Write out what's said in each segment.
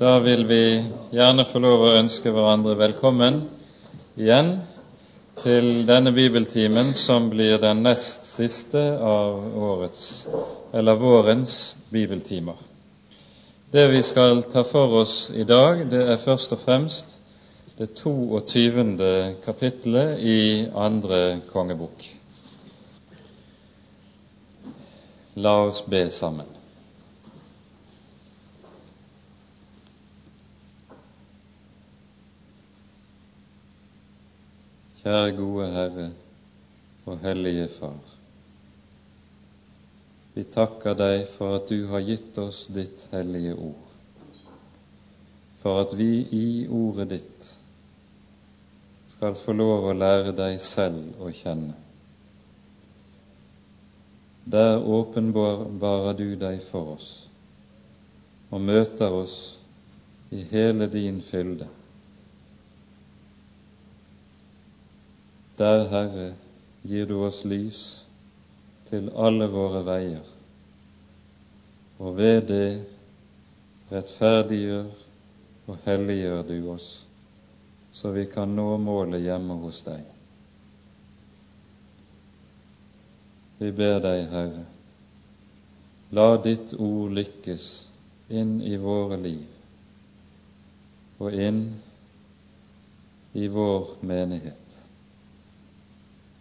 Da vil vi gjerne få lov å ønske hverandre velkommen igjen til denne bibeltimen som blir den nest siste av årets, eller vårens, bibeltimer. Det vi skal ta for oss i dag, det er først og fremst det 22. kapittelet i andre kongebok. La oss be sammen. Kjære gode Herre og Hellige Far. Vi takker deg for at du har gitt oss ditt hellige ord, for at vi i ordet ditt skal få lov å lære deg selv å kjenne. Der åpenbarer du deg for oss og møter oss i hele din fylde. Der, Herre, gir du oss lys til alle våre veier, og ved det rettferdiggjør og helliggjør du oss, så vi kan nå målet hjemme hos deg. Vi ber deg, Herre, la ditt ord lykkes inn i våre liv og inn i vår menighet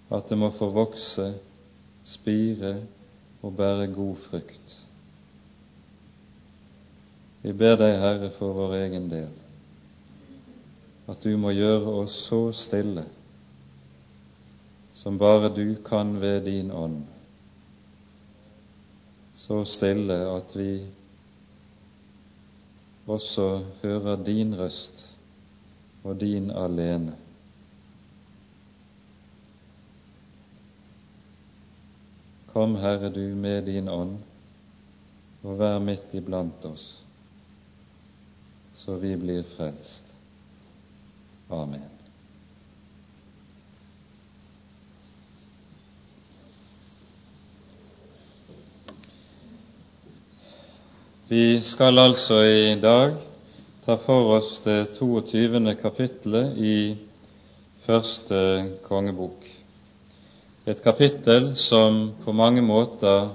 at det må få vokse, spire og bære god frukt. Vi ber deg, Herre, for vår egen del, at du må gjøre oss så stille som bare du kan ved din ånd, så stille at vi også hører din røst og din alene. Kom, Herre, du med din ånd, og vær midt iblant oss, så vi blir frelst. Amen. Vi skal altså i dag ta for oss det 22. kapittelet i første kongebok et kapittel som på mange måter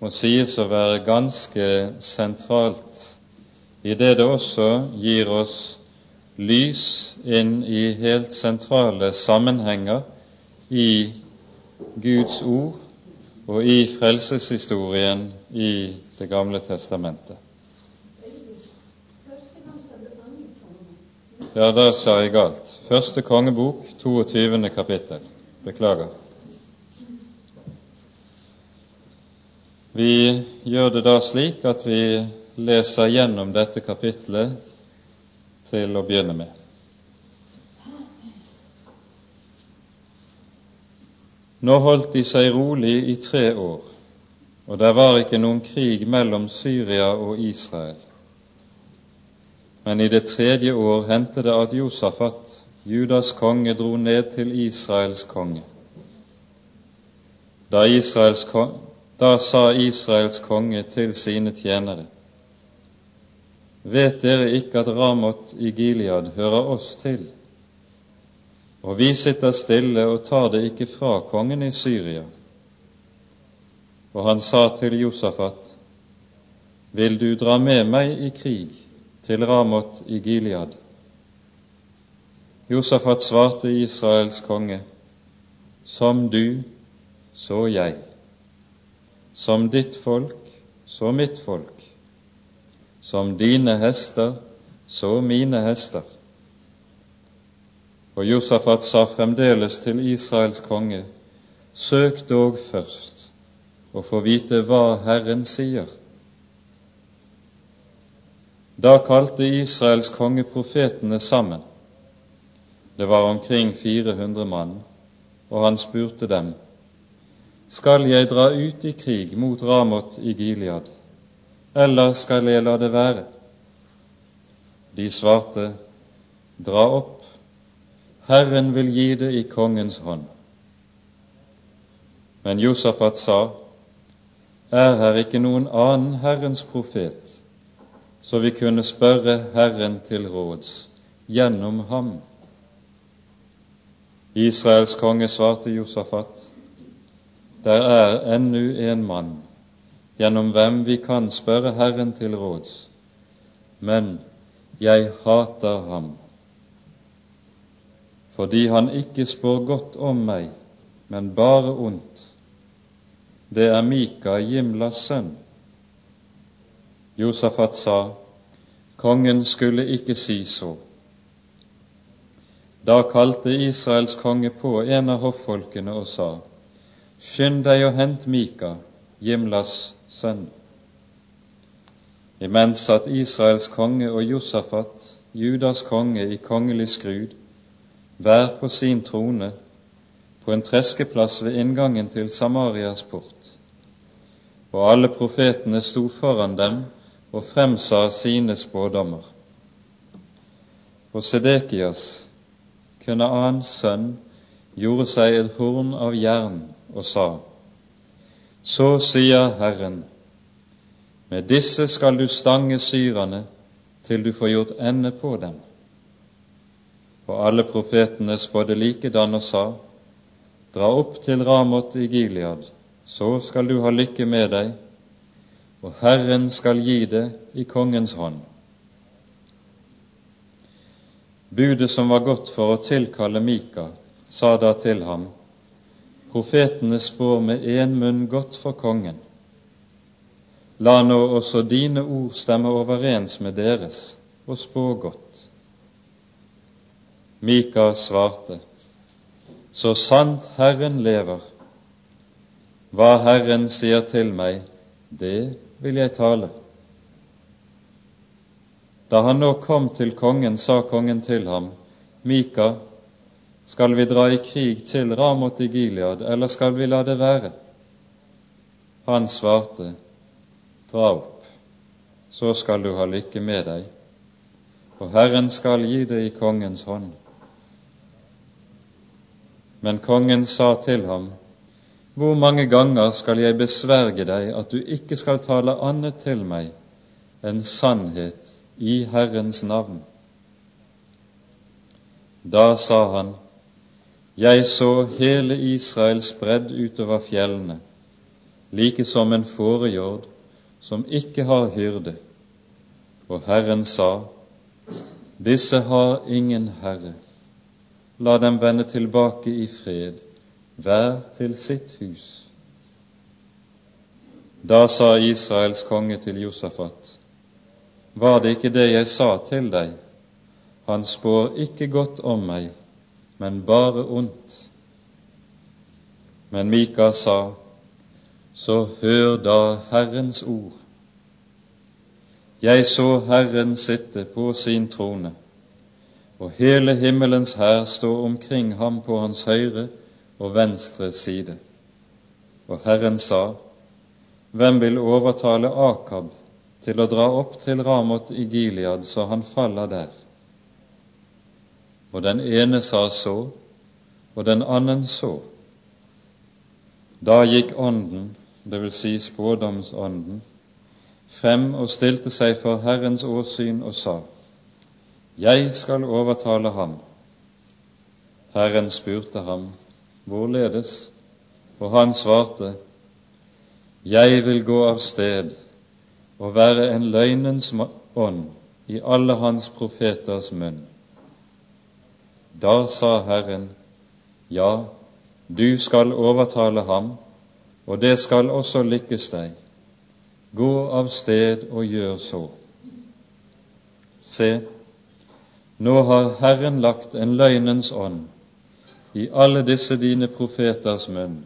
må sies å være ganske sentralt, i det det også gir oss lys inn i helt sentrale sammenhenger i Guds ord og i frelseshistorien i Det gamle testamentet. Ja, da sa jeg galt. Første kongebok, 22. kapittel. Beklager. Vi gjør det da slik at vi leser gjennom dette kapitlet til å begynne med. Nå holdt de seg rolig i tre år, og det var ikke noen krig mellom Syria og Israel. Men i det tredje år hendte det at Josafat, Judas konge, dro ned til Israels konge. Da Israels konge da sa Israels konge til sine tjenere:" Vet dere ikke at Ramot i Gilead hører oss til? Og vi sitter stille og tar det ikke fra kongen i Syria. Og han sa til Josafat, Vil du dra med meg i krig til Ramot i Gilead? Josafat svarte Israels konge, Som du, så jeg. Som ditt folk, så mitt folk. Som dine hester, så mine hester. Og Josafat sa fremdeles til Israels konge, søk dog først og få vite hva Herren sier. Da kalte Israels konge profetene sammen. Det var omkring 400 mann, og han spurte dem, skal jeg dra ut i krig mot Ramot i Gilead, eller skal jeg la det være? De svarte, Dra opp, Herren vil gi det i kongens hånd. Men Josafat sa, Er her ikke noen annen Herrens profet så vi kunne spørre Herren til råds gjennom ham. Israels konge svarte Josafat, der er ennu en mann gjennom hvem vi kan spørre Herren til råds, men jeg hater ham, fordi han ikke spår godt om meg, men bare ondt. Det er Mika, Jimlas sønn. Josafat sa, kongen skulle ikke si så. Da kalte Israels konge på en av hoffolkene og sa, Skynd deg og hent Mika, Jimlas sønn. Imens satt Israels konge og Josafat, Judas konge, i kongelig skrud, hver på sin trone, på en treskeplass ved inngangen til Samarias port. Og alle profetene sto foran dem og fremsa sine spådommer. Og Sedekias, Kunaans sønn, gjorde seg et horn av jern og sa:" Så sier Herren, med disse skal du stange syrerne til du får gjort ende på dem. Og alle profetene spådde likedan og sa:" Dra opp til Ramot i Gilead, så skal du ha lykke med deg, og Herren skal gi det i kongens hånd. Budet som var godt for å tilkalle Mika, sa da til ham, Profetene spår med én munn godt for kongen. La nå også dine ord stemme overens med deres, og spå godt. Mika svarte, Så sant Herren lever, hva Herren sier til meg, det vil jeg tale. Da han nå kom til kongen, sa kongen til ham, Mika, skal vi dra i krig til Ramot i Gilead, eller skal vi la det være? Han svarte, Dra opp, så skal du ha lykke med deg, og Herren skal gi det i kongens hånd. Men kongen sa til ham, hvor mange ganger skal jeg besverge deg at du ikke skal tale annet til meg enn sannhet i Herrens navn? Da sa han, Jeg så hele Israel spredd utover fjellene, like som en fårehjord som ikke har hyrde. Og Herren sa, Disse har ingen herre, la dem vende tilbake i fred hver til sitt hus. Da sa Israels konge til Josafat, var det ikke det jeg sa til deg, han spår ikke godt om meg, men bare ondt. Men Mika sa, så hør da Herrens ord. Jeg så Herren sitte på sin trone, og hele himmelens hær stå omkring ham på hans høyre og venstre side. Og Herren sa, Hvem vil overtale Akab til å dra opp til Ramot i Gilead, så han faller der? Og den ene sa så, og den annen så. Da gikk Ånden, vil si spådomsånden, frem og stilte seg for Herrens åsyn og sa, Jeg skal overtale ham. Herren spurte ham, Hvorledes? Og han svarte, Jeg vil gå av sted og være en løgnens ånd i alle hans profeters munn. Da sa Herren, Ja, du skal overtale ham, og det skal også lykkes deg. Gå av sted og gjør så. Se, nå har Herren lagt en løgnens ånd i alle disse dine profeters munn,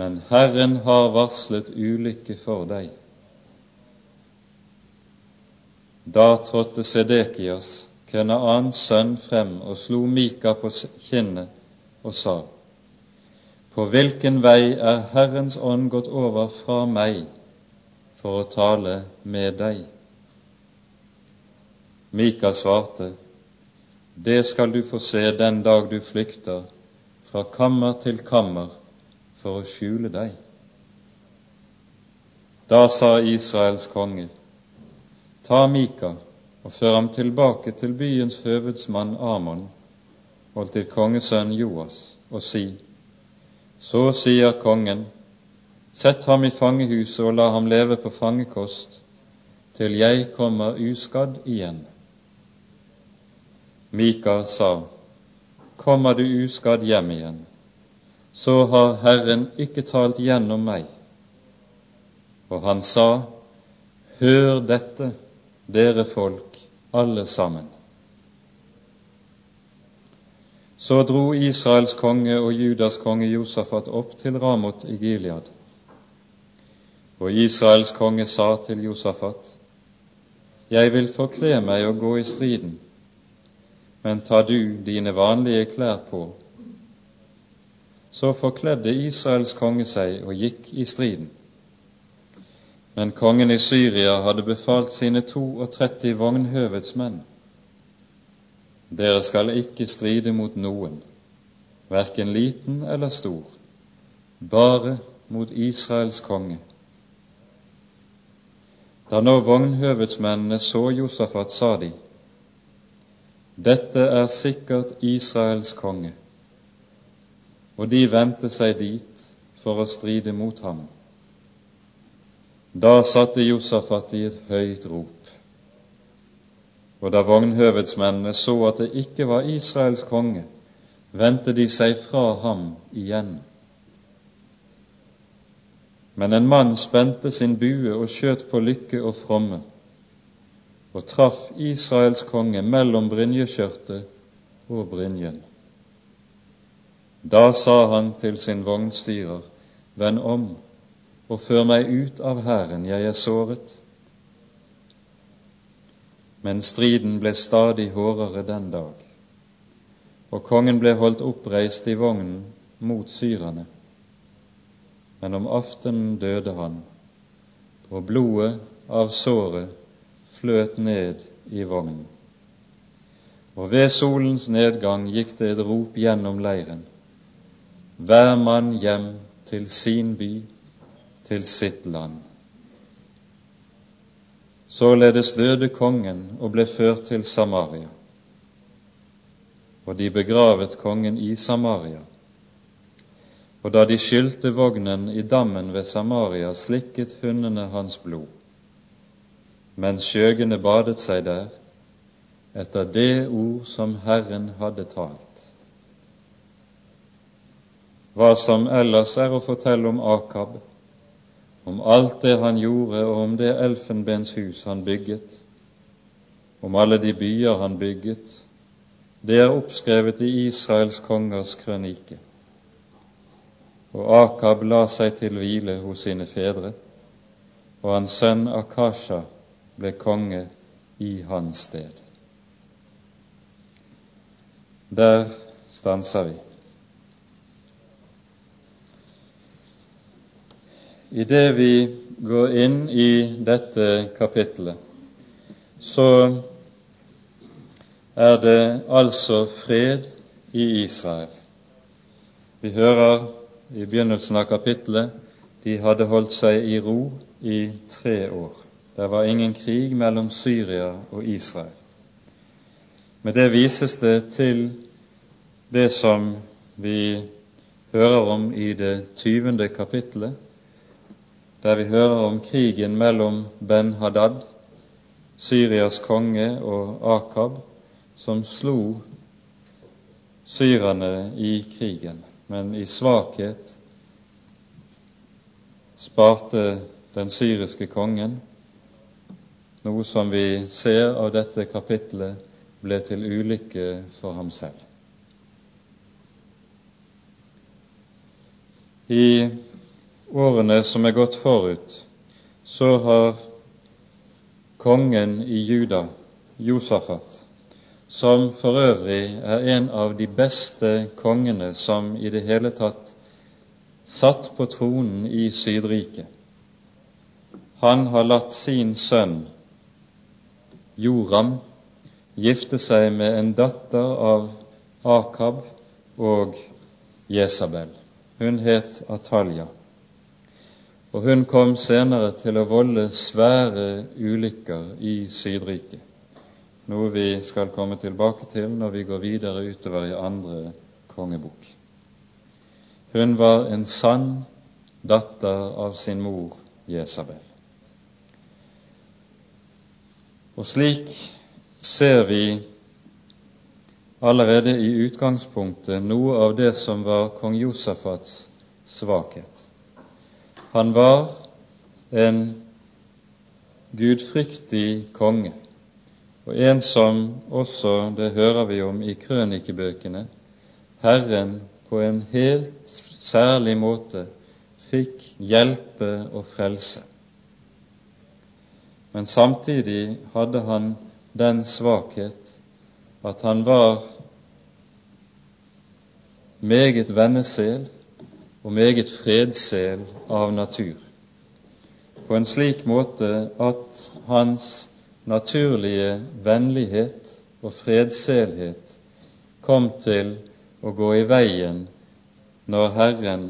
men Herren har varslet ulykke for deg. Da trådte Sedekias, Kenaans sønn, frem og slo Mika på kinnet og sa:" På hvilken vei er Herrens ånd gått over fra meg for å tale med deg? Mika svarte, det skal du få se den dag du flykter fra kammer til kammer for å skjule deg. Da sa Israels konge, ta Mika og føre ham tilbake til byens høvedsmann Amon og til kongesønn Joas, og si:" Så sier kongen, sett ham i fangehuset og la ham leve på fangekost til jeg kommer uskadd igjen. Mika sa, Kommer du uskadd hjem igjen, så har Herren ikke talt gjennom meg. Og han sa, Hør dette, dere folk, alle sammen. Så dro Israels konge og Judas konge Josafat opp til Ramot i Gilead. Og Israels konge sa til Josafat, Jeg vil forkle meg og gå i striden, men ta du dine vanlige klær på. Så forkledde Israels konge seg og gikk i striden. Men kongen i Syria hadde befalt sine 32 vognhøvets menn dere skal ikke stride mot noen, verken liten eller stor, bare mot Israels konge. Da nå vognhøvedsmennene så Josafat, sa de, dette er sikkert Israels konge, og de vendte seg dit for å stride mot ham. Da satte Josafat i et høyt rop. Og da vognhøvedsmennene så at det ikke var Israels konge, vendte de seg fra ham igjen. Men en mann spente sin bue og skjøt på lykke og fromme, og traff Israels konge mellom brynjeskjørtet og brynjen. Da sa han til sin vognstyrer, Vend om og før meg ut av hæren, jeg er såret men striden ble stadig hårdere den dag, og kongen ble holdt oppreist i vognen mot syrerne. Men om aftenen døde han, og blodet av såret fløt ned i vognen. Og ved solens nedgang gikk det et rop gjennom leiren. Hver mann hjem til sin by, til sitt land. Således døde kongen og ble ført til Samaria. Og de begravet kongen i Samaria. Og da de skylte vognen i dammen ved Samaria, slikket hundene hans blod, mens skjøgene badet seg der, etter det ord som Herren hadde talt. Hva som ellers er å fortelle om Akab, om alt det han gjorde, og om det elfenbenshus han bygget, om alle de byer han bygget, det er oppskrevet i Israels kongers krønike. Og Akab la seg til hvile hos sine fedre, og hans sønn Akasha ble konge i hans sted. Der stanser vi. I det vi går inn i dette kapittelet, så er det altså fred i Israel. Vi hører i begynnelsen av kapittelet de hadde holdt seg i ro i tre år. Det var ingen krig mellom Syria og Israel. Med det vises det til det som vi hører om i det tyvende kapittelet, der vi hører om krigen mellom Ben-Hadad, Syrias konge, og Akab, som slo syrerne i krigen, men i svakhet sparte den syriske kongen, noe som vi ser av dette kapitlet ble til ulykke for ham selv. I årene som er gått forut, så har kongen i Juda, Josafat, som for øvrig er en av de beste kongene som i det hele tatt satt på tronen i Sydriket. Han har latt sin sønn Joram gifte seg med en datter av Akab og Jesabel. Hun het Atalja. Og hun kom senere til å volde svære ulykker i Sydriket, noe vi skal komme tilbake til når vi går videre utover i andre kongebok. Hun var en sann datter av sin mor Jesabel. Og slik ser vi allerede i utgangspunktet noe av det som var kong Josafats svakhet. Han var en gudfryktig konge, og en som også, det hører vi om i krønikebøkene, Herren på en helt særlig måte fikk hjelpe og frelse. Men samtidig hadde han den svakhet at han var meget vennesel og meget fredsel av natur, på en slik måte at hans naturlige vennlighet og fredselhet kom til å gå i veien når Herren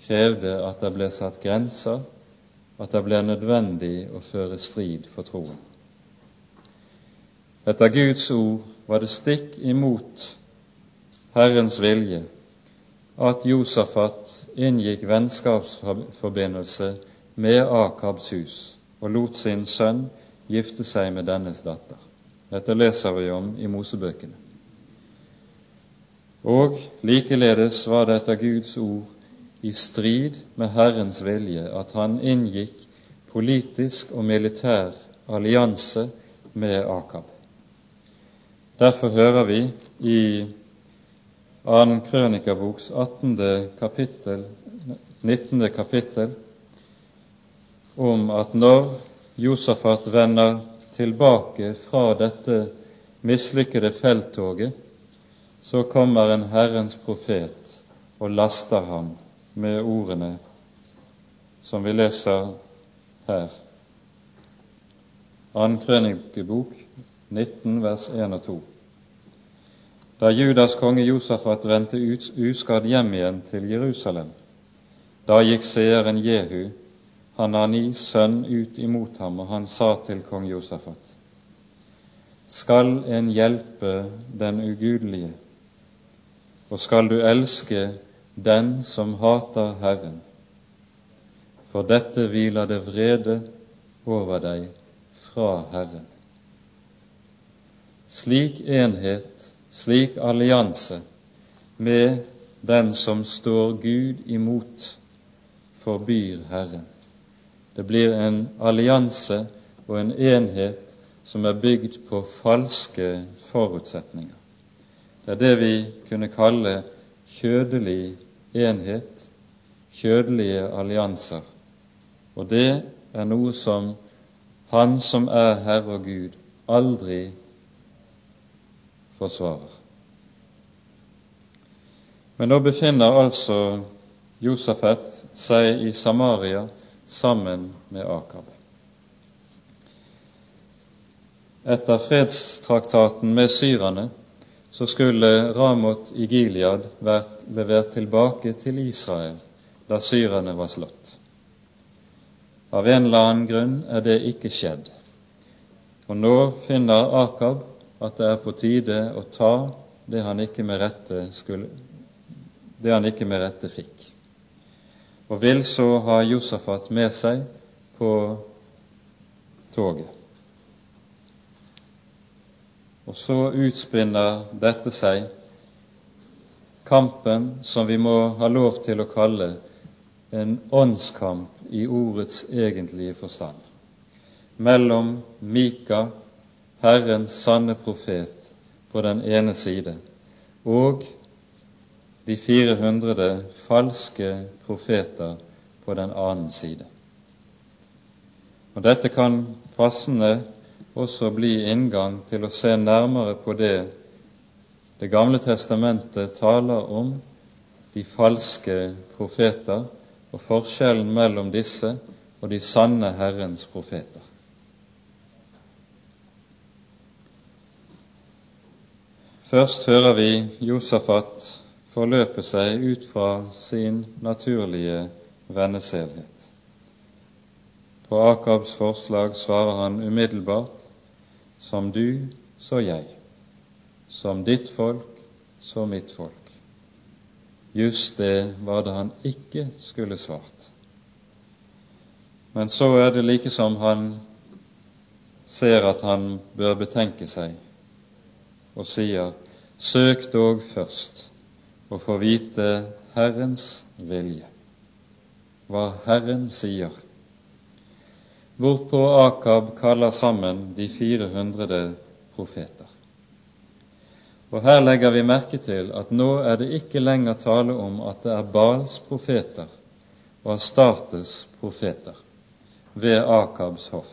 krevde at det ble satt grenser, at det ble nødvendig å føre strid for troen. Etter Guds ord var det stikk imot Herrens vilje at Josafat inngikk vennskapsforbindelse med Akabs hus og lot sin sønn gifte seg med dennes datter. Dette leser vi om i Mosebøkene. Og likeledes var det etter Guds ord i strid med Herrens vilje at han inngikk politisk og militær allianse med Akab. Derfor hører vi i annen krønikaboks 18. kapittel, 19. kapittel om at når Josafat vender tilbake fra dette mislykkede felttoget, så kommer en Herrens profet og laster ham med ordene som vi leser her. Annen krønikebok 19 vers 1 og 2. Da Judas konge Josafat vendte uskadd hjem igjen til Jerusalem, da gikk seeren Jehu, Hananis sønn, ut imot ham, og han sa til kong Josafat:" Skal en hjelpe den ugudelige, og skal du elske den som hater Herren? For dette hviler det vrede over deg fra Herren. Slik enhet slik allianse med den som står Gud imot, forbyr Herren. Det blir en allianse og en enhet som er bygd på falske forutsetninger. Det er det vi kunne kalle kjødelig enhet, kjødelige allianser. Og det er noe som Han som er Herre og Gud, aldri forsvarer. Men nå befinner altså Josafet seg i Samaria sammen med Akab. Etter fredstraktaten med syrerne så skulle Ramot i Gilead vært levert tilbake til Israel da syrerne var slått. Av en eller annen grunn er det ikke skjedd. Og nå finner Akab at det er på tide å ta det han ikke med rette, skulle, det han ikke med rette fikk, og vil så ha Josafat med seg på toget. Og så utspinner dette seg kampen som vi må ha lov til å kalle en åndskamp i ordets egentlige forstand, mellom Mika Herrens sanne profet på den ene side og de 400 falske profeter på den annen side. Og Dette kan passende også bli inngang til å se nærmere på det Det gamle testamentet taler om de falske profeter og forskjellen mellom disse og de sanne Herrens profeter. Først hører vi Josafat forløpe seg ut fra sin naturlige venneselhet. På Akabs forslag svarer han umiddelbart som du, så jeg. Som ditt folk, så mitt folk. Just det var det han ikke skulle svart. Men så er det like som han ser at han bør betenke seg, og sier, søk dog først å få vite Herrens vilje, hva Herren sier. Hvorpå Akab kaller sammen de 400 profeter. Og Her legger vi merke til at nå er det ikke lenger tale om at det er Bals profeter og Astartes profeter ved Akabs hoff.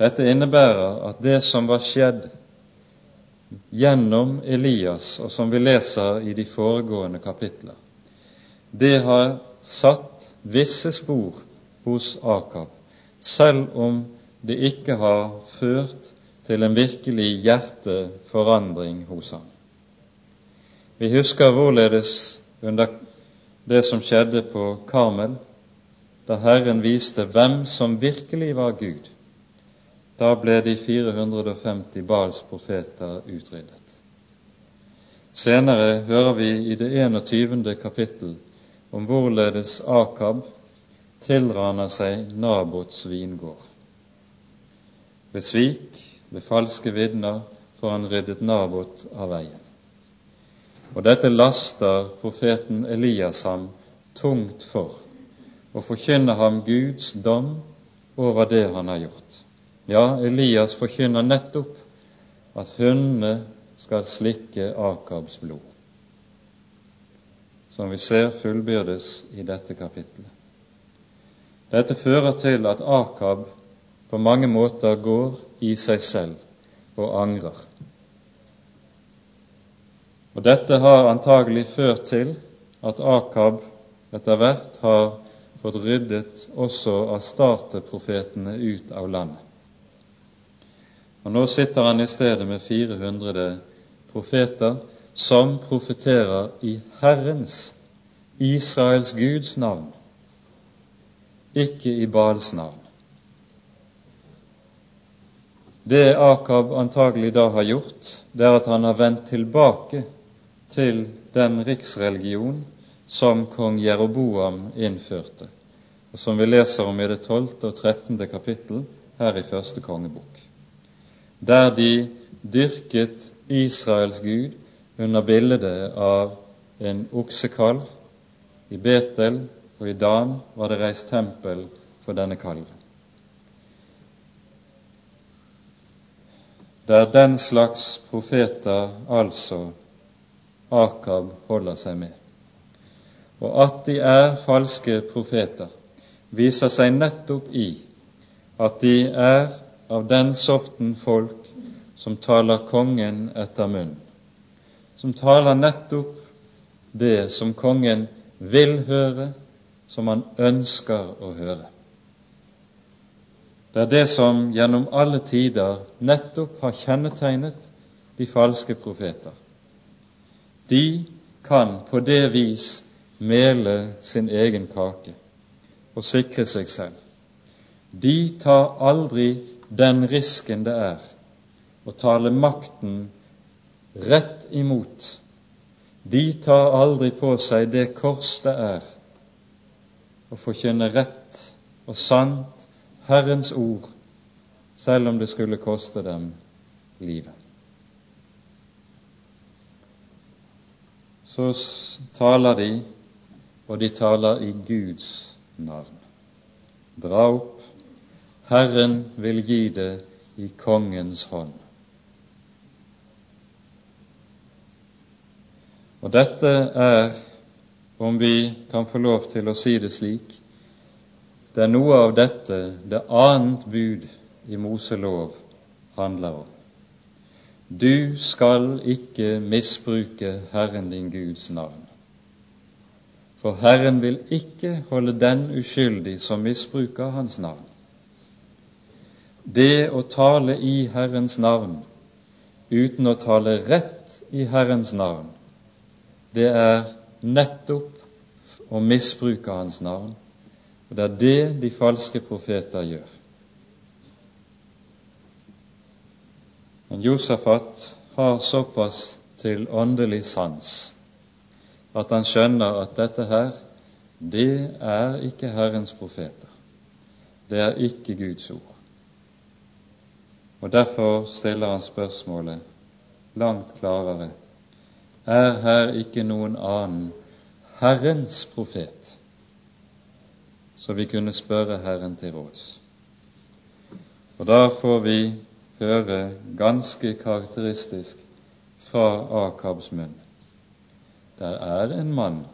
Dette innebærer at det som var skjedd gjennom Elias, og som vi leser i de foregående kapitler, det har satt visse spor hos Akab, selv om det ikke har ført til en virkelig hjerteforandring hos ham. Vi husker hvorledes under det som skjedde på Karmel, da Herren viste hvem som virkelig var Gud. Da ble de 450 Bals profeter utryddet. Senere hører vi i det 21. kapittel om hvorledes Akab tilraner seg Nabots vingård. Ved svik, ved falske vitner, får han ryddet Nabot av veien. Og dette laster profeten Elias ham tungt for, og forkynner ham Guds dom over det han har gjort. Ja, Elias forkynner nettopp at hundene skal slikke Akabs blod, som vi ser fullbyrdes i dette kapittelet. Dette fører til at Akab på mange måter går i seg selv og angrer. Og Dette har antagelig ført til at Akab etter hvert har fått ryddet også av starteprofetene ut av landet. Og nå sitter han i stedet med 400 profeter som profeterer i Herrens, Israels Guds navn, ikke i Baals navn. Det Akab antagelig da har gjort, det er at han har vendt tilbake til den riksreligion som kong Jeroboam innførte, og som vi leser om i det 12. og 13. kapittel her i første kongebok der de dyrket Israels Gud under bildet av en oksekalv. I Betel og i Dan var det reist tempel for denne kalven. Det er den slags profeter altså Akab holder seg med. Og at de er falske profeter, viser seg nettopp i at de er av den sorten folk som taler kongen etter munn, som taler nettopp det som kongen vil høre, som han ønsker å høre. Det er det som gjennom alle tider nettopp har kjennetegnet de falske profeter. De kan på det vis mele sin egen kake og sikre seg selv. De tar aldri den risken det er å tale makten rett imot. De tar aldri på seg det kors det er å forkynne rett og sant Herrens ord, selv om det skulle koste dem livet. Så taler de, og de taler i Guds navn. Dra opp Herren vil gi det i kongens hånd. Og dette er, om vi kan få lov til å si det slik, det er noe av dette det annet bud i Moselov handler om. Du skal ikke misbruke Herren din Guds navn. For Herren vil ikke holde den uskyldig som misbruker Hans navn. Det å tale i Herrens navn uten å tale rett i Herrens navn, det er nettopp å misbruke hans navn. Og det er det de falske profeter gjør. Men Josafat har såpass til åndelig sans at han skjønner at dette her, det er ikke Herrens profeter. Det er ikke Guds ord. Og Derfor stiller han spørsmålet langt klarere. Er her ikke noen annen Herrens profet, så vi kunne spørre Herren til råds? Og da får vi høre ganske karakteristisk fra Akabs munn. Der er en mann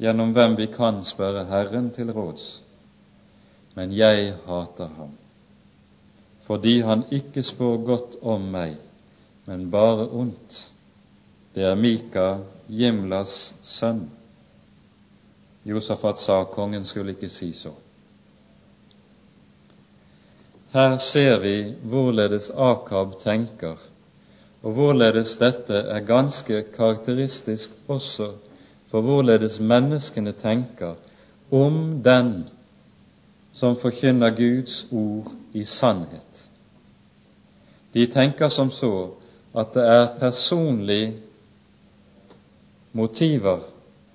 gjennom hvem vi kan spørre Herren til råds, men jeg hater ham, fordi han ikke spår godt om meg, men bare ondt. Det er Mika, Jimlas sønn. Josafat sa kongen skulle ikke si så. Her ser vi hvorledes Akab tenker og hvorledes dette er ganske karakteristisk også for hvorledes menneskene tenker om den som forkynner Guds ord i sannhet. De tenker som så at det er personlige motiver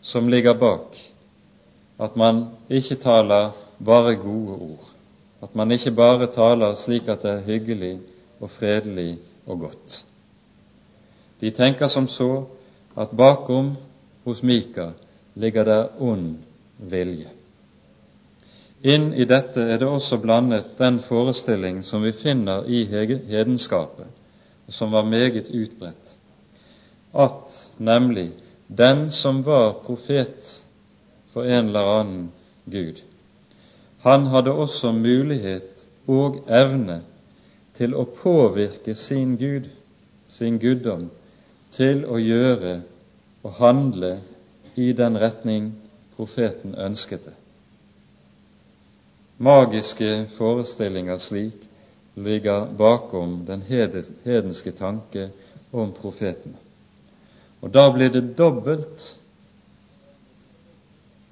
som ligger bak, at man ikke taler bare gode ord, at man ikke bare taler slik at det er hyggelig og fredelig og godt. De tenker som så at bakom hos Mika ligger det ond vilje. Inn i dette er det også blandet den forestilling som vi finner i hedenskapet, som var meget utbredt, at nemlig den som var profet for en eller annen Gud, han hadde også mulighet og evne til å påvirke sin Gud, sin guddom, til å gjøre og handle i den retning profeten ønsket det. Magiske forestillinger slik ligger bakom den hedenske tanke om profetene. Og da blir det dobbelt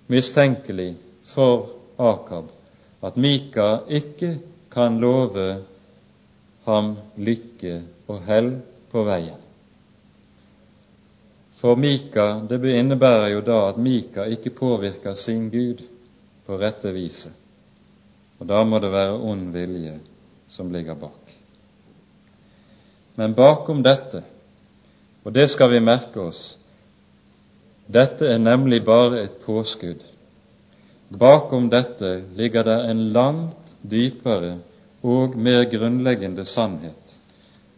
mistenkelig for Akab at Mika ikke kan love ham lykke og hell på veien. For Mika, det innebærer jo da at Mika ikke påvirker sin Gud på rette viset. Og da må det være ond vilje som ligger bak. Men bakom dette, og det skal vi merke oss, dette er nemlig bare et påskudd. Bakom dette ligger det en langt dypere og mer grunnleggende sannhet,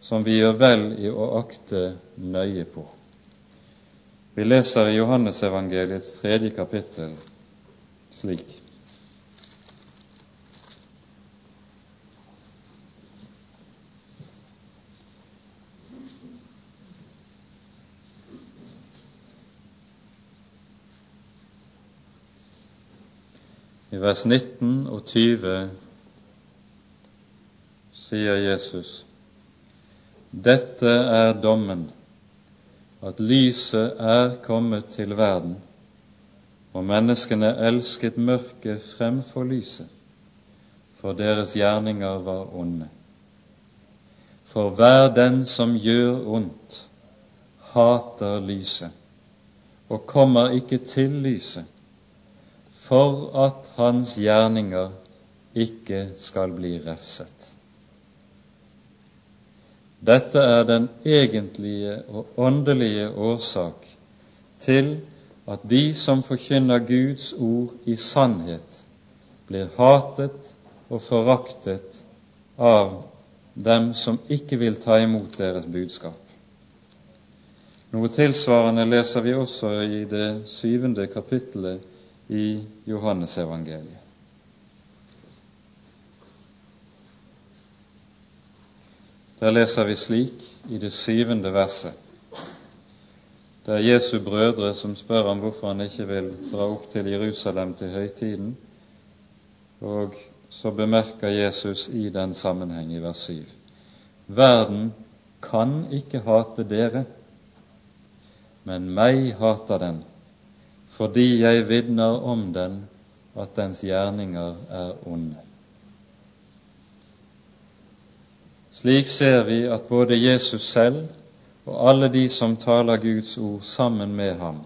som vi gjør vel i å akte nøye på. Vi leser i Johannesevangeliets tredje kapittel slik. I vers 19 og 20 sier Jesus, Dette er dommen at lyset er kommet til verden, og menneskene elsket mørket fremfor lyset, for deres gjerninger var onde. For hver den som gjør ondt, hater lyset og kommer ikke til lyset, for at hans gjerninger ikke skal bli refset. Dette er den egentlige og åndelige årsak til at de som forkynner Guds ord i sannhet, blir hatet og foraktet av dem som ikke vil ta imot deres budskap. Noe tilsvarende leser vi også i det syvende kapittelet i Johannesevangeliet. Der leser vi slik i det syvende verset. Det er Jesu brødre som spør ham hvorfor han ikke vil dra opp til Jerusalem til høytiden. Og så bemerker Jesus i den sammenheng i vers 7. Verden kan ikke hate dere, men meg hater den, fordi jeg vitner om den at dens gjerninger er onde. Slik ser vi at både Jesus selv og alle de som taler Guds ord sammen med ham,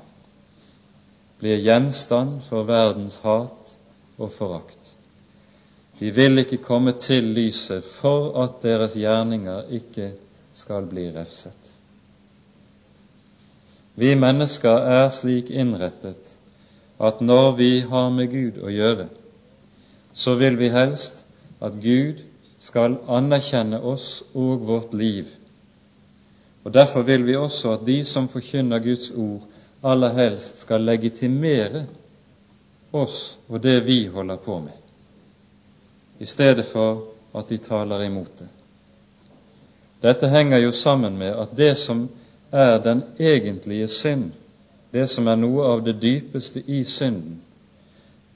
blir gjenstand for verdens hat og forakt. De vil ikke komme til lyset for at deres gjerninger ikke skal bli refset. Vi mennesker er slik innrettet at når vi har med Gud å gjøre, så vil vi helst at Gud skal anerkjenne oss og vårt liv. Og Derfor vil vi også at de som forkynner Guds ord, aller helst skal legitimere oss og det vi holder på med i stedet for at de taler imot det. Dette henger jo sammen med at det som er den egentlige synd, det som er noe av det dypeste i synden,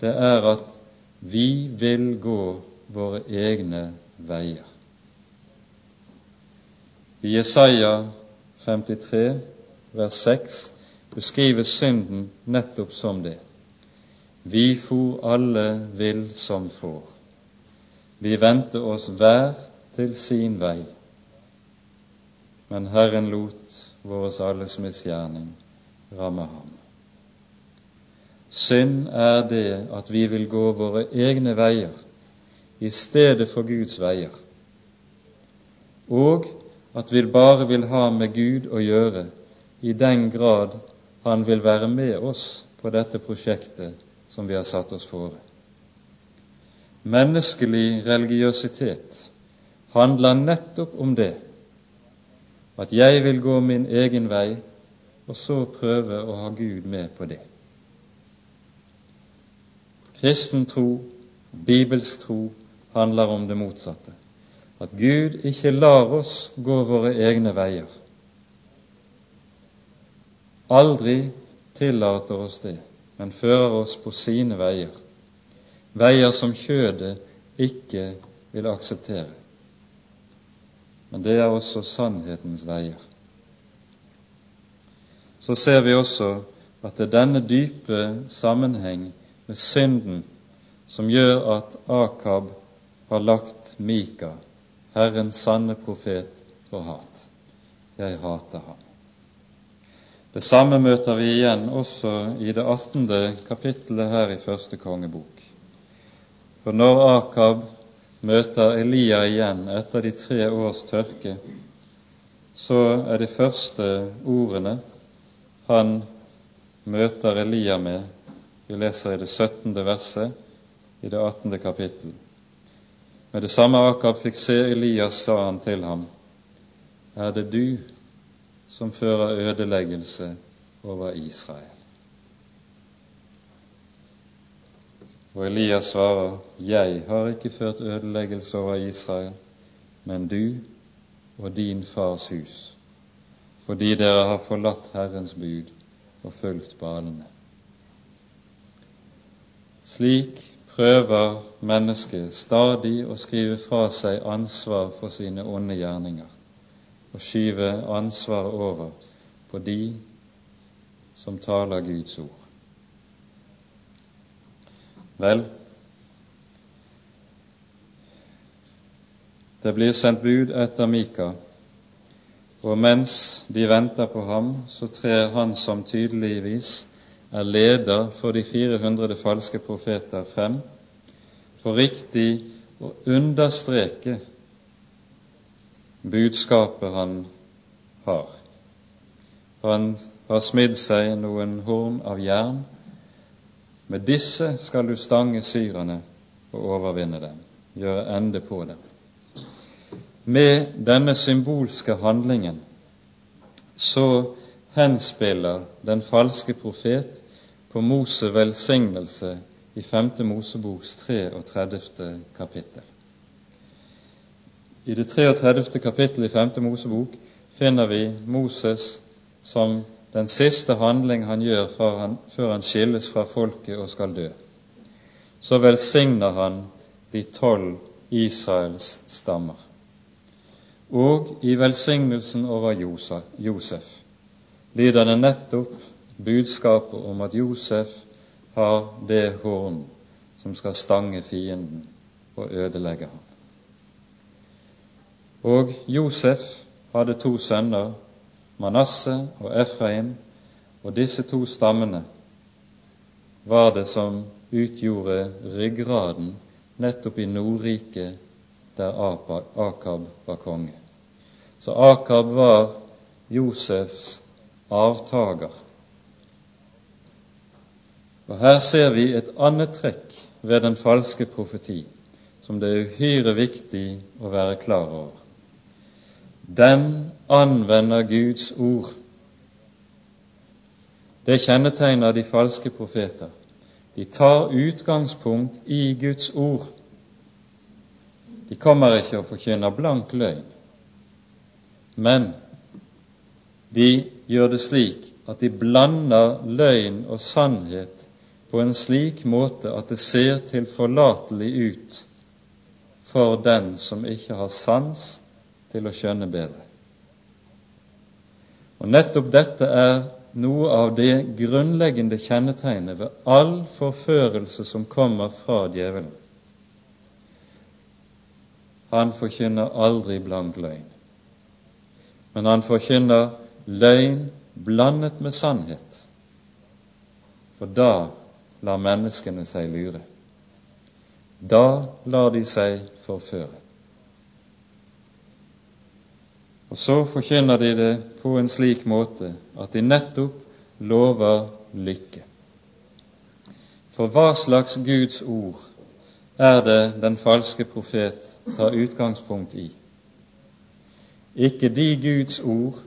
det er at vi vil gå våre egne veier. I Jesaja 53, vers 6, beskrives synden nettopp som det. Vi for alle vill som får. Vi vendte oss hver til sin vei, men Herren lot våres alles misgjerning ramme ham. Synd er det at vi vil gå våre egne veier i stedet for Guds veier, og at vi bare vil ha med Gud å gjøre i den grad Han vil være med oss på dette prosjektet som vi har satt oss fore. Menneskelig religiøsitet handler nettopp om det, at jeg vil gå min egen vei, og så prøve å ha Gud med på det. Kristen tro, bibelsk tro, handler om det motsatte. At Gud ikke lar oss gå våre egne veier. Aldri tillater oss det, men fører oss på sine veier veier som kjødet ikke vil akseptere. Men det er også sannhetens veier. Så ser vi også at det er denne dype sammenheng med synden som gjør at Akab har lagt Mika, Herrens sanne profet, for hat. Jeg hater ham. Det samme møter vi igjen også i det 18. kapittelet her i første kongebok. For når Akab møter Elia igjen etter de tre års tørke, så er de første ordene han møter Elia med, vi leser i det 17. verset i det 18. kapittel. Med det samme Akab fikk se Elias, sa han til ham, er det du som fører ødeleggelse over Israel? Og Elias svarer, Jeg har ikke ført ødeleggelse over Israel, men du og din fars hus, fordi dere har forlatt Herrens bud og fulgt balene. Slik prøver mennesket stadig å skrive fra seg ansvar for sine onde gjerninger og skyve ansvaret over på de som taler Guds ord. Vel, det blir sendt bud etter Mika, og mens de venter på ham, så trer han som tydeligvis er leder for de 400 falske profeter, frem for riktig å understreke budskapet han har. Han har smidd seg noen horn av jern med disse skal du stange syrerne og overvinne dem, gjøre ende på dem. Med denne symbolske handlingen så henspiller den falske profet på Moses velsignelse i 5. Moseboks 33. kapittel. I det 33. kapittel i 5. Mosebok finner vi Moses som den siste handling han gjør han, før han skilles fra folket og skal dø. Så velsigner han de tolv Israels stammer. Og i velsignelsen over Josef lyder det nettopp budskapet om at Josef har det horn som skal stange fienden og ødelegge ham. Og Josef hadde to sønner, Manasse og Efraim, og disse to stammene var det som utgjorde ryggraden nettopp i Nordriket der Akab var konge. Så Akab var Josefs avtager. Og Her ser vi et annet trekk ved den falske profeti som det er uhyre viktig å være klar over. Den anvender Guds ord. Det kjennetegner de falske profeter. De tar utgangspunkt i Guds ord. De kommer ikke og forkynner blank løgn, men de gjør det slik at de blander løgn og sannhet på en slik måte at det ser tilforlatelig ut for den som ikke har sans til å skjønne bedre. Og Nettopp dette er noe av det grunnleggende kjennetegnet ved all forførelse som kommer fra djevelen. Han forkynner aldri blank løgn, men han forkynner løgn blandet med sannhet. For da lar menneskene seg lure. Da lar de seg forføre. Og så forkynner de det på en slik måte at de nettopp lover lykke. For hva slags Guds ord er det den falske profet tar utgangspunkt i? Ikke de Guds ord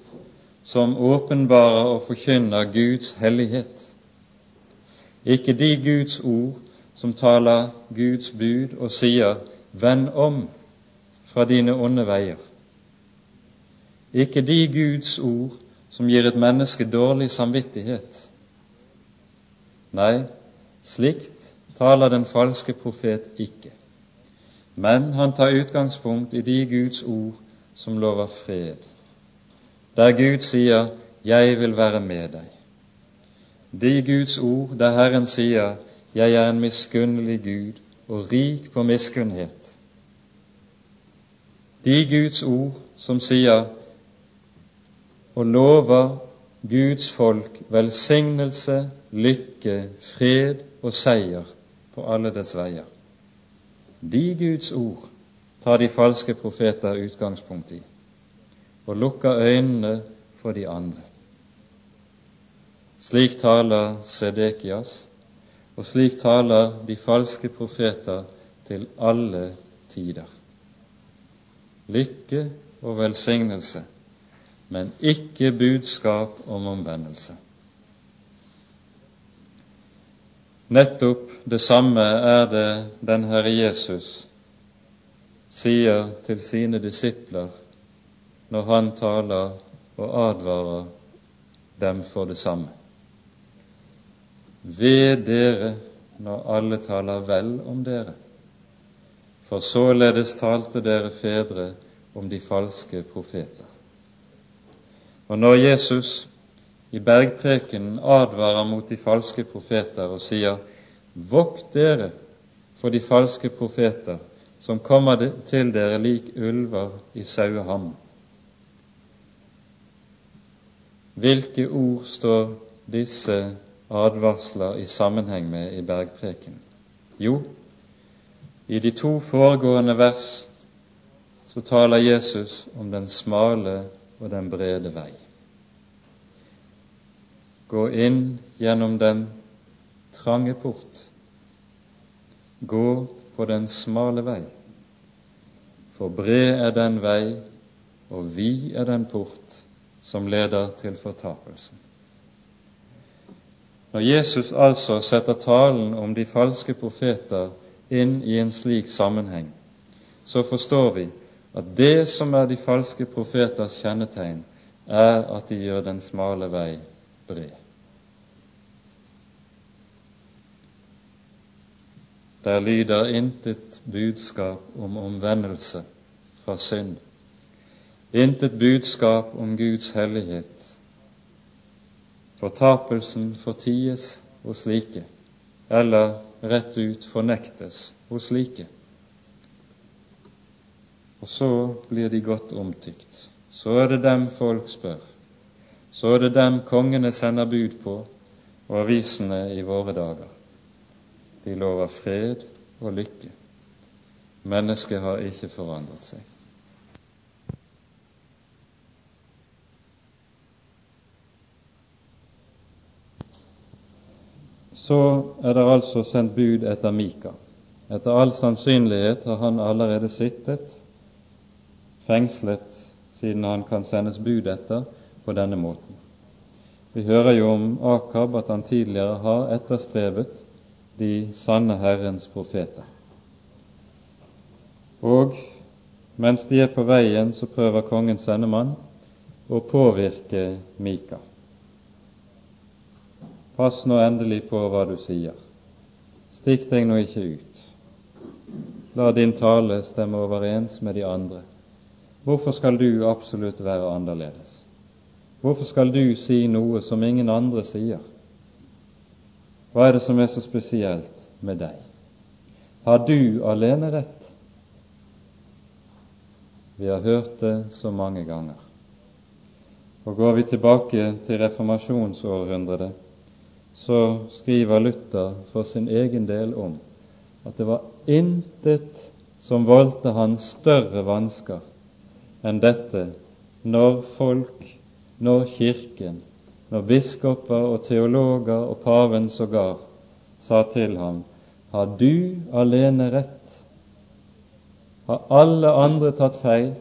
som åpenbarer og forkynner Guds hellighet, ikke de Guds ord som taler Guds bud og sier 'venn om fra dine onde veier'. Ikke de Guds ord som gir et menneske dårlig samvittighet. Nei, slikt taler den falske profet ikke. Men han tar utgangspunkt i de Guds ord som lover fred, der Gud sier 'Jeg vil være med deg' de Guds ord der Herren sier 'Jeg er en miskunnelig Gud og rik på miskunnhet'. De Guds ord som sier og lover Guds folk velsignelse, lykke, fred og seier på alle dets veier. De Guds ord tar de falske profeter utgangspunkt i og lukker øynene for de andre. Slik taler Sedekias, og slik taler de falske profeter til alle tider. Lykke og velsignelse, men ikke budskap om omvendelse. Nettopp det samme er det den Herre Jesus sier til sine disipler når han taler og advarer dem for det samme. Ved dere når alle taler vel om dere, for således talte dere fedre om de falske profeter. Og når Jesus i bergprekenen advarer mot de falske profeter og sier:" Vokt dere for de falske profeter som kommer til dere lik ulver i saueham. Hvilke ord står disse advarsler i sammenheng med i bergprekenen? Jo, i de to foregående vers så taler Jesus om den smale og den brede vei. Gå inn gjennom den trange port. Gå på den smale vei. For bred er den vei, og vid er den port som leder til fortapelsen. Når Jesus altså setter talen om de falske profeter inn i en slik sammenheng, så forstår vi at det som er de falske profeters kjennetegn, er at de gjør den smale vei bred. Der lyder intet budskap om omvendelse fra synd, intet budskap om Guds hellighet, Fortapelsen forties hos slike, eller rett ut fornektes hos slike. Og så blir de godt omtykt. Så er det dem folk spør. Så er det dem kongene sender bud på, og avisene i våre dager. De lover fred og lykke. Mennesket har ikke forandret seg. Så er det altså sendt bud etter Mika. Etter all sannsynlighet har han allerede sittet fengslet, siden han kan sendes bud etter på denne måten. Vi hører jo om Akab at han tidligere har etterstrebet de sanne Herrens profeter. Og mens de er på veien, så prøver kongens sendemann å påvirke Mika. Pass nå endelig på hva du sier. Stikk deg nå ikke ut. La din tale stemme overens med de andre. Hvorfor skal du absolutt være annerledes? Hvorfor skal du si noe som ingen andre sier? Hva er det som er så spesielt med deg? Har du alene rett? Vi har hørt det så mange ganger. Og Går vi tilbake til reformasjonsårhundret, så skriver Luther for sin egen del om at det var intet som voldte han større vansker enn dette når folk, når Kirken, når biskoper og teologer og paven sågar sa til ham har du alene rett? Har alle andre tatt feil?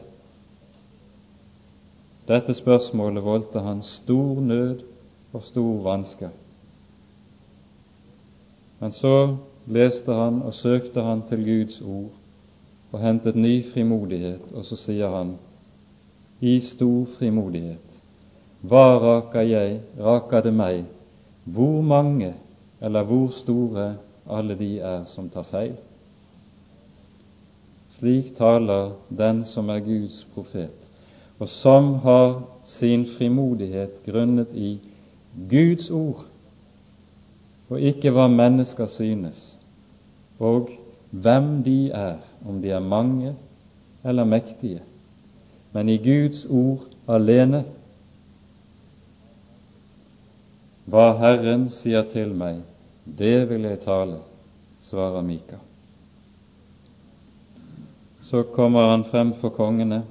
Dette spørsmålet voldte han stor nød og stor vanske. Men så leste han og søkte han til Guds ord og hentet ny frimodighet, og så sier han i stor frimodighet. Hva raker jeg, raker det meg, hvor mange eller hvor store alle de er som tar feil? Slik taler den som er Guds profet, og som har sin frimodighet grunnet i Guds ord, og ikke hva mennesker synes, og hvem de er, om de er mange eller mektige men i Guds ord alene. Hva Herren sier til meg, det vil jeg tale, svarer Mika. Så kommer han frem for kongene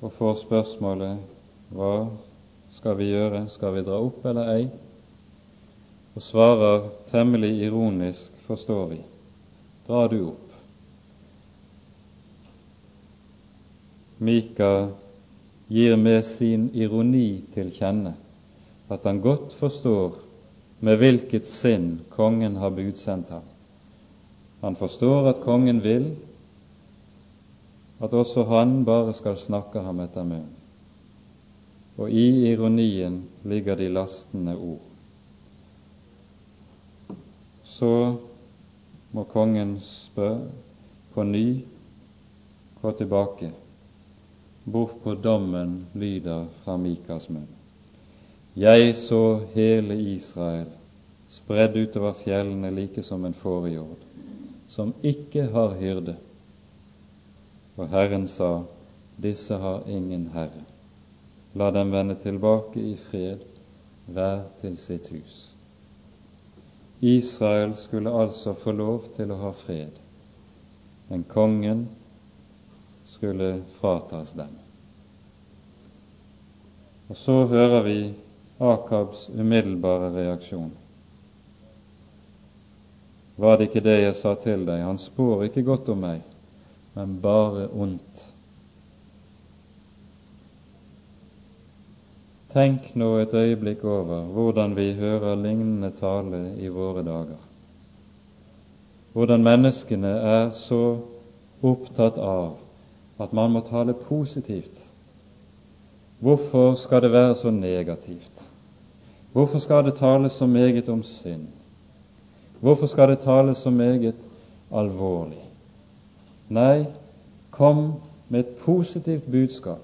og får spørsmålet hva skal vi gjøre, skal vi dra opp eller ei? Og svarer temmelig ironisk, forstår vi, dra du opp. Mika gir med sin ironi til kjenne at han godt forstår med hvilket sinn kongen har budsendt ham. Han forstår at kongen vil at også han bare skal snakke ham etter munnen. Og i ironien ligger de lastende ord. Så må kongen spørre på ny gå tilbake hvorpå dommen lyder fra Mikas munn. Jeg så hele Israel spredd utover fjellene like som en fårehjord, som ikke har hyrde. Og Herren sa, disse har ingen herre. La dem vende tilbake i fred, hver til sitt hus. Israel skulle altså få lov til å ha fred, men kongen skulle fratas dem. Og så hører vi Akabs umiddelbare reaksjon. Var det ikke det jeg sa til deg? Han spår ikke godt om meg, men bare ondt. Tenk nå et øyeblikk over hvordan vi hører lignende tale i våre dager. Hvordan menneskene er så opptatt av at man må tale positivt. Hvorfor skal det være så negativt? Hvorfor skal det tales så meget om synd? Hvorfor skal det tales så meget alvorlig? Nei, kom med et positivt budskap,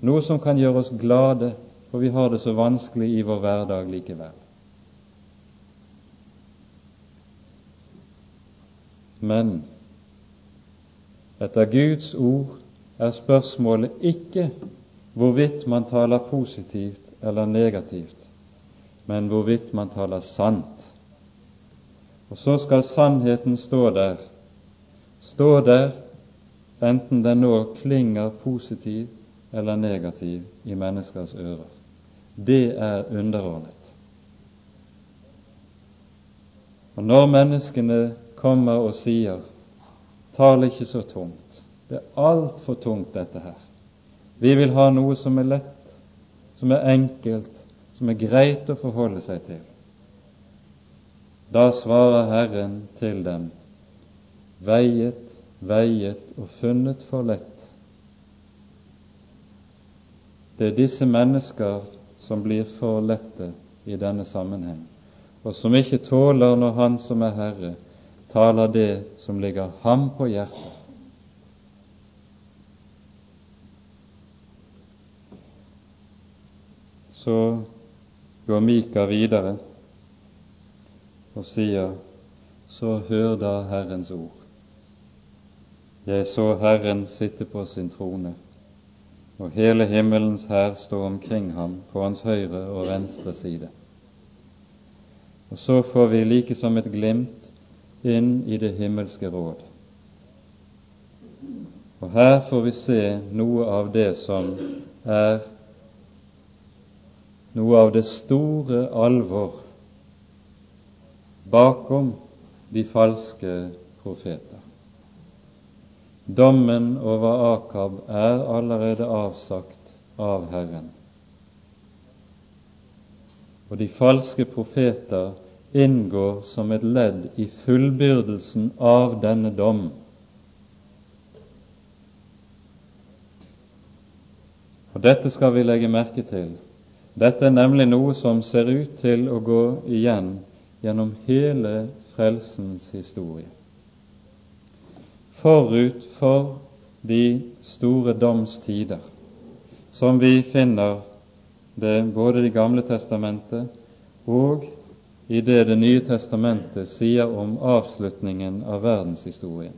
noe som kan gjøre oss glade for vi har det så vanskelig i vår hverdag likevel. Men etter Guds ord er spørsmålet ikke hvorvidt man taler positivt eller negativt, men hvorvidt man taler sant. Og så skal sannheten stå der, stå der enten den nå klinger positiv eller negativ i menneskers ører. Det er underordnet. Og når menneskene kommer og sier 'tal ikke så tungt', det er altfor tungt, dette her. Vi vil ha noe som er lett, som er enkelt, som er greit å forholde seg til. Da svarer Herren til dem, veiet, veiet og funnet for lett. Det er disse mennesker som blir for lette i denne sammenheng, og som ikke tåler når Han som er Herre, taler det som ligger ham på hjertet. Så går Mika videre og sier, så hør da Herrens ord. Jeg så Herren sitte på sin trone, og hele himmelens hær stå omkring ham på hans høyre og venstre side. Og så får vi like som et glimt inn i det himmelske råd. Og her får vi se noe av det som er noe av det store alvor bakom de falske profeter. Dommen over Akab er allerede avsagt av Herren. Og de falske profeter inngår som et ledd i fullbyrdelsen av denne dom. Og Dette skal vi legge merke til. Dette er nemlig noe som ser ut til å gå igjen gjennom hele frelsens historie forut for de store domstider, som vi finner det både Det gamle testamentet og i det Det nye testamentet sier om avslutningen av verdenshistorien.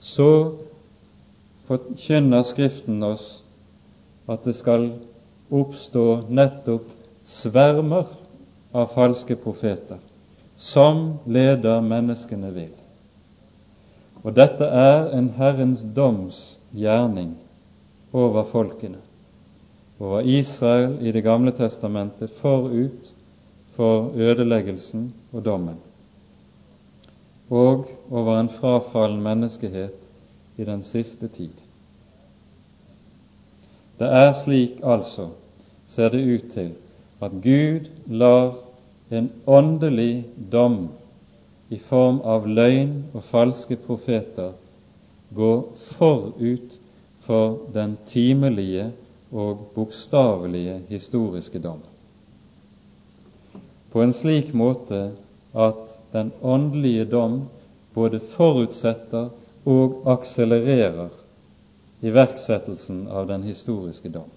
Så forkynner Skriften oss at det skal oppstå nettopp svermer av falske profeter som leder menneskene vill. Og dette er en Herrens doms gjerning over folkene, over Israel i Det gamle testamentet forut for ødeleggelsen og dommen, og over en frafallen menneskehet i den siste tid. Det er slik altså, ser det ut til, at Gud lar en åndelig dom i form av løgn og falske profeter gå forut for den timelige og bokstavelige historiske dom. På en slik måte at den åndelige dom både forutsetter og akselererer iverksettelsen av den historiske dom.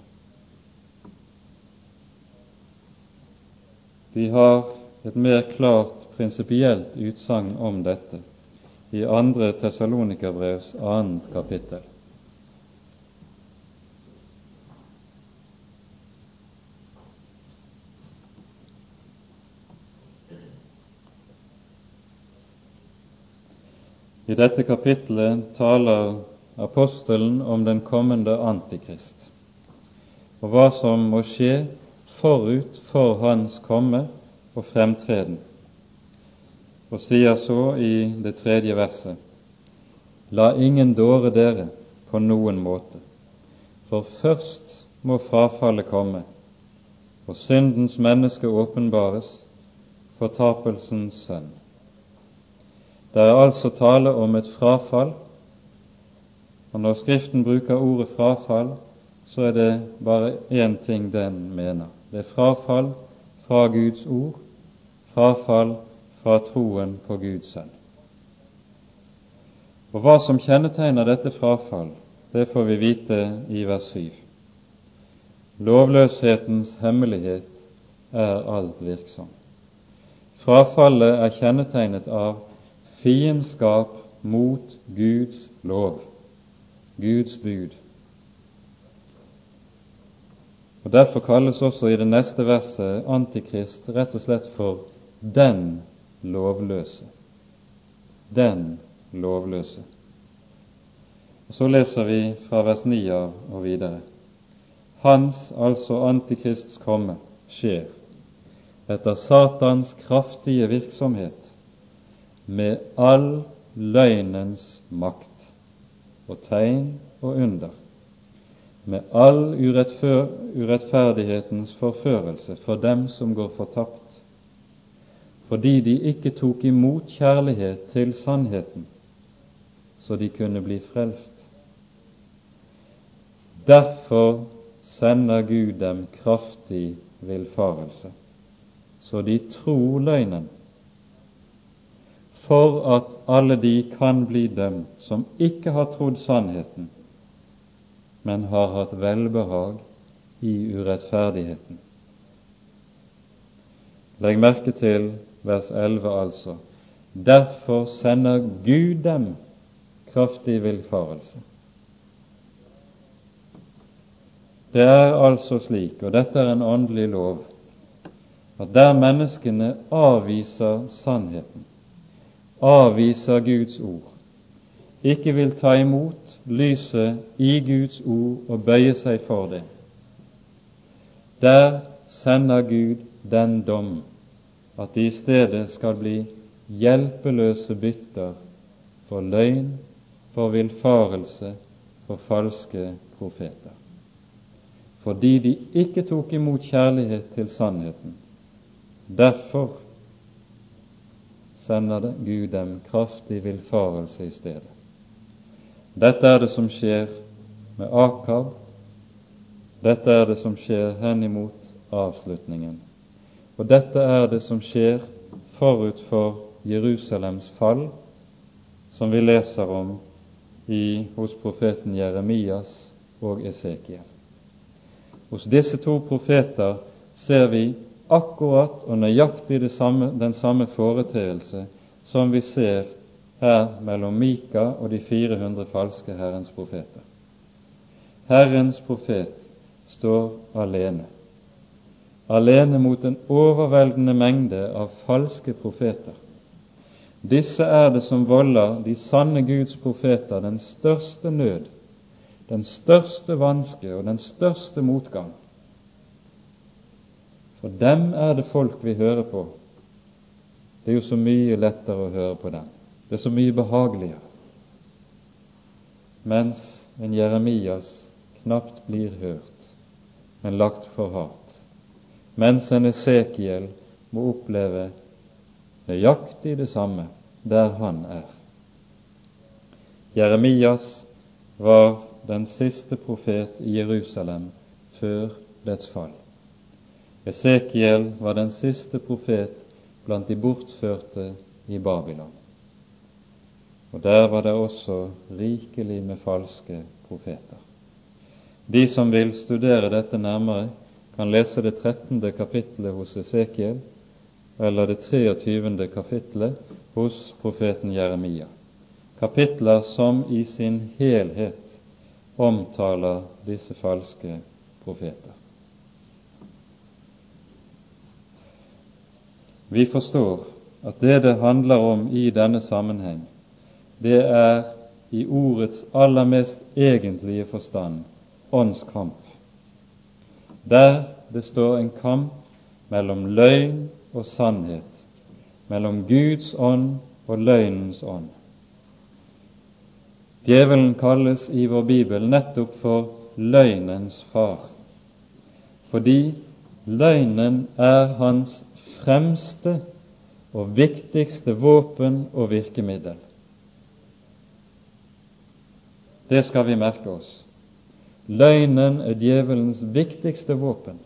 Vi har et mer klart prinsipielt utsagn om dette i 2. Tessalonikerbrevs 2. kapittel. I dette kapittelet taler apostelen om den kommende Antikrist og hva som må skje forut for hans komme og fremtreden, og sier så i det tredje verset La ingen dåre dere på noen måte, for først må frafallet komme, og syndens menneske åpenbares, fortapelsens sønn. Det er altså tale om et frafall, og når Skriften bruker ordet frafall, så er det bare én ting den mener. Det er frafall fra Guds ord frafall fra troen på Guds sønn. Og Hva som kjennetegner dette frafall, det får vi vite i vers 7. lovløshetens hemmelighet er alt virksom. Frafallet er kjennetegnet av fiendskap mot Guds lov, Guds bud. Og Derfor kalles også i det neste verset Antikrist rett og slett for den lovløse. Den lovløse. Og Så leser vi fra vers 9 av og videre. Hans, altså Antikrists komme, skjer etter Satans kraftige virksomhet med all løgnens makt og tegn og under, med all urettferdighetens forførelse for dem som går fortapt, fordi de ikke tok imot kjærlighet til sannheten, så de kunne bli frelst. Derfor sender Gud dem kraftig villfarelse, så de tror løgnen, for at alle de kan bli dømt som ikke har trodd sannheten, men har hatt velbehag i urettferdigheten. Legg merke til vers 11 altså. Derfor sender Gud dem kraftig villfarelse. Det er altså slik, og dette er en åndelig lov, at der menneskene avviser sannheten, avviser Guds ord, ikke vil ta imot lyset i Guds ord og bøye seg for det, der sender Gud den dom at de i stedet skal bli hjelpeløse bytter for løgn, for villfarelse, for falske profeter. Fordi de ikke tok imot kjærlighet til sannheten. Derfor sender Gud dem kraftig villfarelse i stedet. Dette er det som skjer med Akab. Dette er det som skjer henimot avslutningen. Og dette er det som skjer forut for Jerusalems fall, som vi leser om i, hos profeten Jeremias og Esekiel. Hos disse to profeter ser vi akkurat og nøyaktig samme, den samme foreteelse som vi ser her mellom Mika og de 400 falske Herrens profeter. Herrens profet står alene alene mot en overveldende mengde av falske profeter. Disse er det som volder de sanne Guds profeter den største nød, den største vanske og den største motgang. For dem er det folk vi hører på. Det er jo så mye lettere å høre på dem. Det er så mye behageligere. Mens en Jeremias knapt blir hørt, men lagt for hat mens en Esekiel må oppleve nøyaktig det samme der han er. Jeremias var den siste profet i Jerusalem før dets fall. Esekiel var den siste profet blant de bortførte i Babylon. Og der var det også rikelig med falske profeter. De som vil studere dette nærmere, kan lese det 13. kapittelet hos Esekiel eller det 23. kapittelet hos profeten Jeremia. Kapitler som i sin helhet omtaler disse falske profeter. Vi forstår at det det handler om i denne sammenheng, det er i ordets aller mest egentlige forstand åndskamp der det står en kamp mellom løgn og sannhet, mellom Guds ånd og løgnens ånd. Djevelen kalles i vår bibel nettopp for løgnens far, fordi løgnen er hans fremste og viktigste våpen og virkemiddel. Det skal vi merke oss. Løgnen er djevelens viktigste våpen,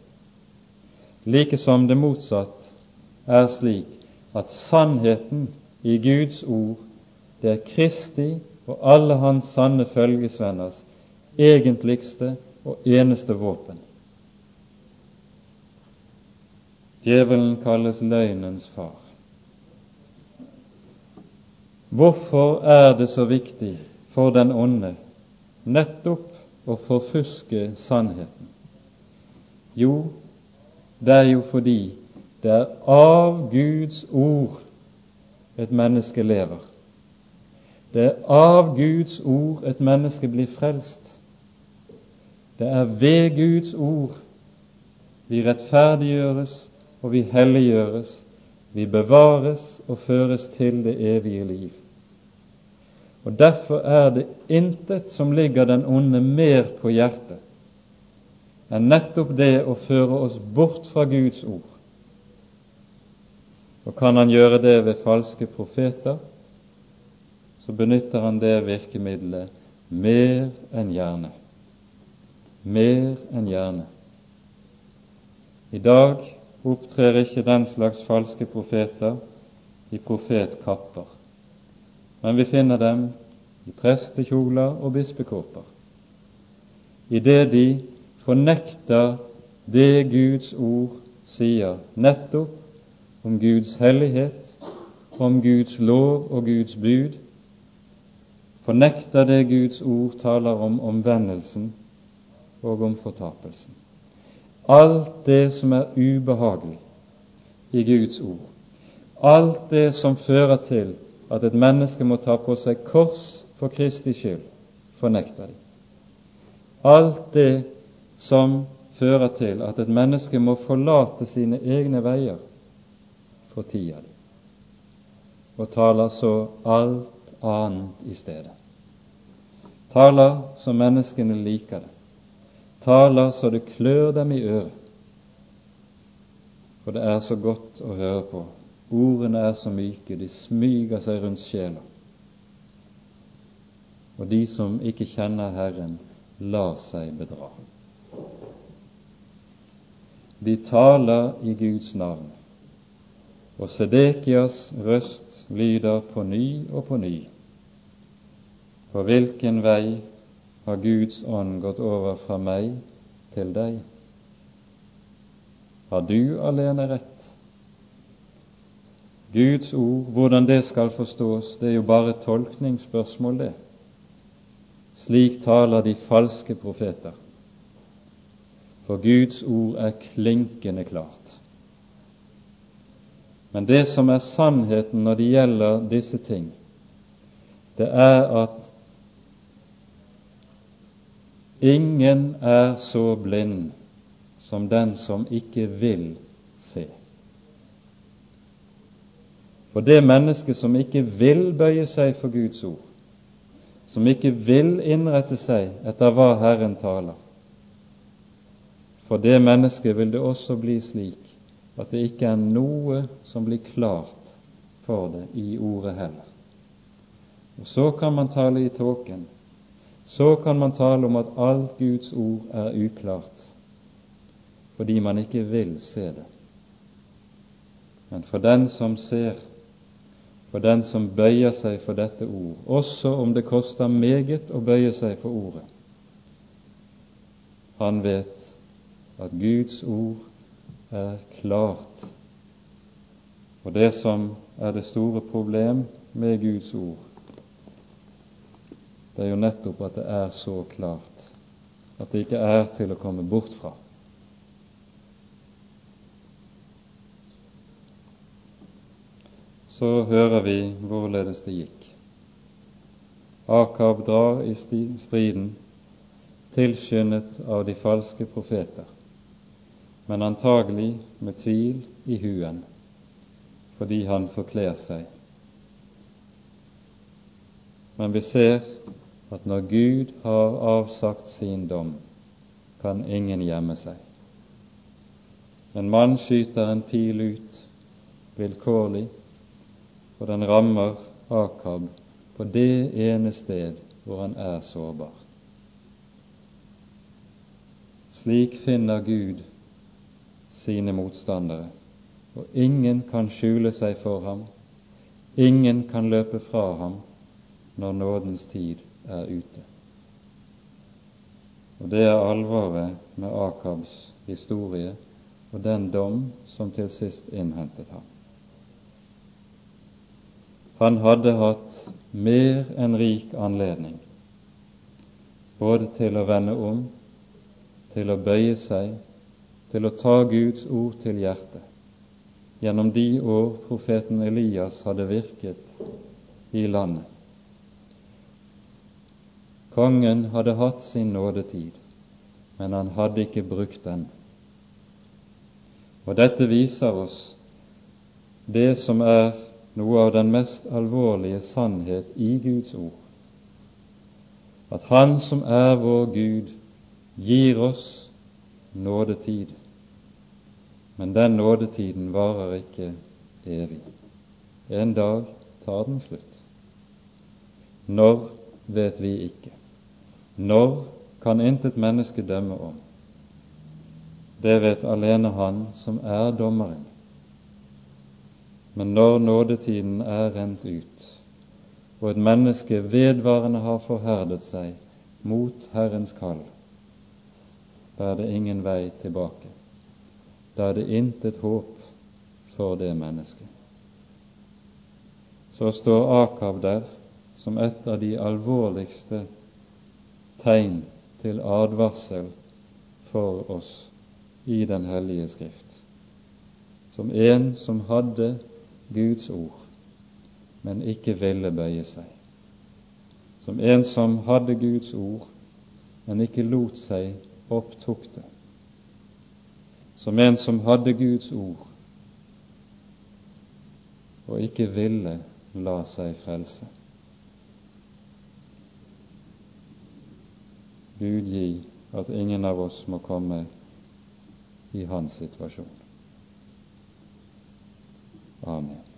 like som det motsatt er slik at sannheten i Guds ord, det er Kristi og alle hans sanne følgesvenners egentligste og eneste våpen. Djevelen kalles løgnens far. Hvorfor er det så viktig for den onde nettopp å forfuske sannheten? Jo, det er jo fordi det er av Guds ord et menneske lever. Det er av Guds ord et menneske blir frelst. Det er ved Guds ord vi rettferdiggjøres og vi helliggjøres, vi bevares og føres til det evige liv. Og Derfor er det intet som ligger den onde mer på hjertet enn nettopp det å føre oss bort fra Guds ord. Og kan han gjøre det ved falske profeter, så benytter han det virkemidlet mer enn gjerne. Mer enn gjerne. I dag opptrer ikke den slags falske profeter i profetkapper, men vi finner dem i prestekjoler og bispekåper, idet de fornekter det Guds ord sier, nettopp om Guds hellighet, om Guds lov og Guds bud, fornekter det Guds ord taler om omvendelsen og om fortapelsen. Alt det som er ubehagelig i Guds ord, alt det som fører til at et menneske må ta på seg kors for Kristi skyld, fornekter de. Alt det som fører til at et menneske må forlate sine egne veier, fortier de, og taler så alt annet i stedet. Taler så menneskene liker det taler så det klør dem i øret. For det er så godt å høre på. Ordene er så myke, de smyger seg rundt sjela. Og de som ikke kjenner Herren, lar seg bedra. De taler i Guds navn, og Sedekias røst lyder på ny og på ny. For hvilken vei har Guds ånd gått over fra meg til deg. Har du alene rett? Guds ord, hvordan det skal forstås, det er jo bare tolkningsspørsmål, det. Slik taler de falske profeter. For Guds ord er klinkende klart. Men det som er sannheten når det gjelder disse ting, det er at Ingen er så blind som den som ikke vil se. For det mennesket som ikke vil bøye seg for Guds ord, som ikke vil innrette seg etter hva Herren taler, for det mennesket vil det også bli slik at det ikke er noe som blir klart for det i ordet heller. Og så kan man tale i tåken så kan man tale om at alt Guds ord er uklart, fordi man ikke vil se det. Men for den som ser, for den som bøyer seg for dette ord, også om det koster meget å bøye seg for ordet, han vet at Guds ord er klart. Og det som er det store problem med Guds ord, det er jo nettopp at det er så klart at det ikke er til å komme bort fra. Så hører vi hvorledes det gikk. Akab drar i striden, tilskyndet av de falske profeter, men antagelig med tvil i huen, fordi han forkler seg. Men vi ser at når Gud har avsagt sin dom, kan ingen gjemme seg. En mann skyter en pil ut vilkårlig, og den rammer Akab på det ene sted hvor han er sårbar. Slik finner Gud sine motstandere, og ingen kan skjule seg for ham, ingen kan løpe fra ham når nådens tid er ute. Og det er alvoret med Akabs historie og den dom som til sist innhentet ham. Han hadde hatt mer enn rik anledning både til å vende om, til å bøye seg, til å ta Guds ord til hjertet, gjennom de år profeten Elias hadde virket i landet. Kongen hadde hatt sin nådetid, men han hadde ikke brukt den. Og dette viser oss det som er noe av den mest alvorlige sannhet i Guds ord, at Han som er vår Gud, gir oss nådetid. Men den nådetiden varer ikke evig. En dag tar den slutt. Når vet vi ikke. Når kan intet menneske dømme om. Det vet alene Han som er dommeren. Men når nådetiden er rent ut, og et menneske vedvarende har forherdet seg mot Herrens kall, da er det ingen vei tilbake. Da er det intet håp for det mennesket. Så står Akab der som et av de alvorligste tegn til advarsel for oss i Den hellige Skrift, som en som hadde Guds ord, men ikke ville bøye seg. Som en som hadde Guds ord, men ikke lot seg opptukte. Som en som hadde Guds ord, og ikke ville la seg frelse. Gud gi at ingen av oss må komme i hans situasjon. Amen.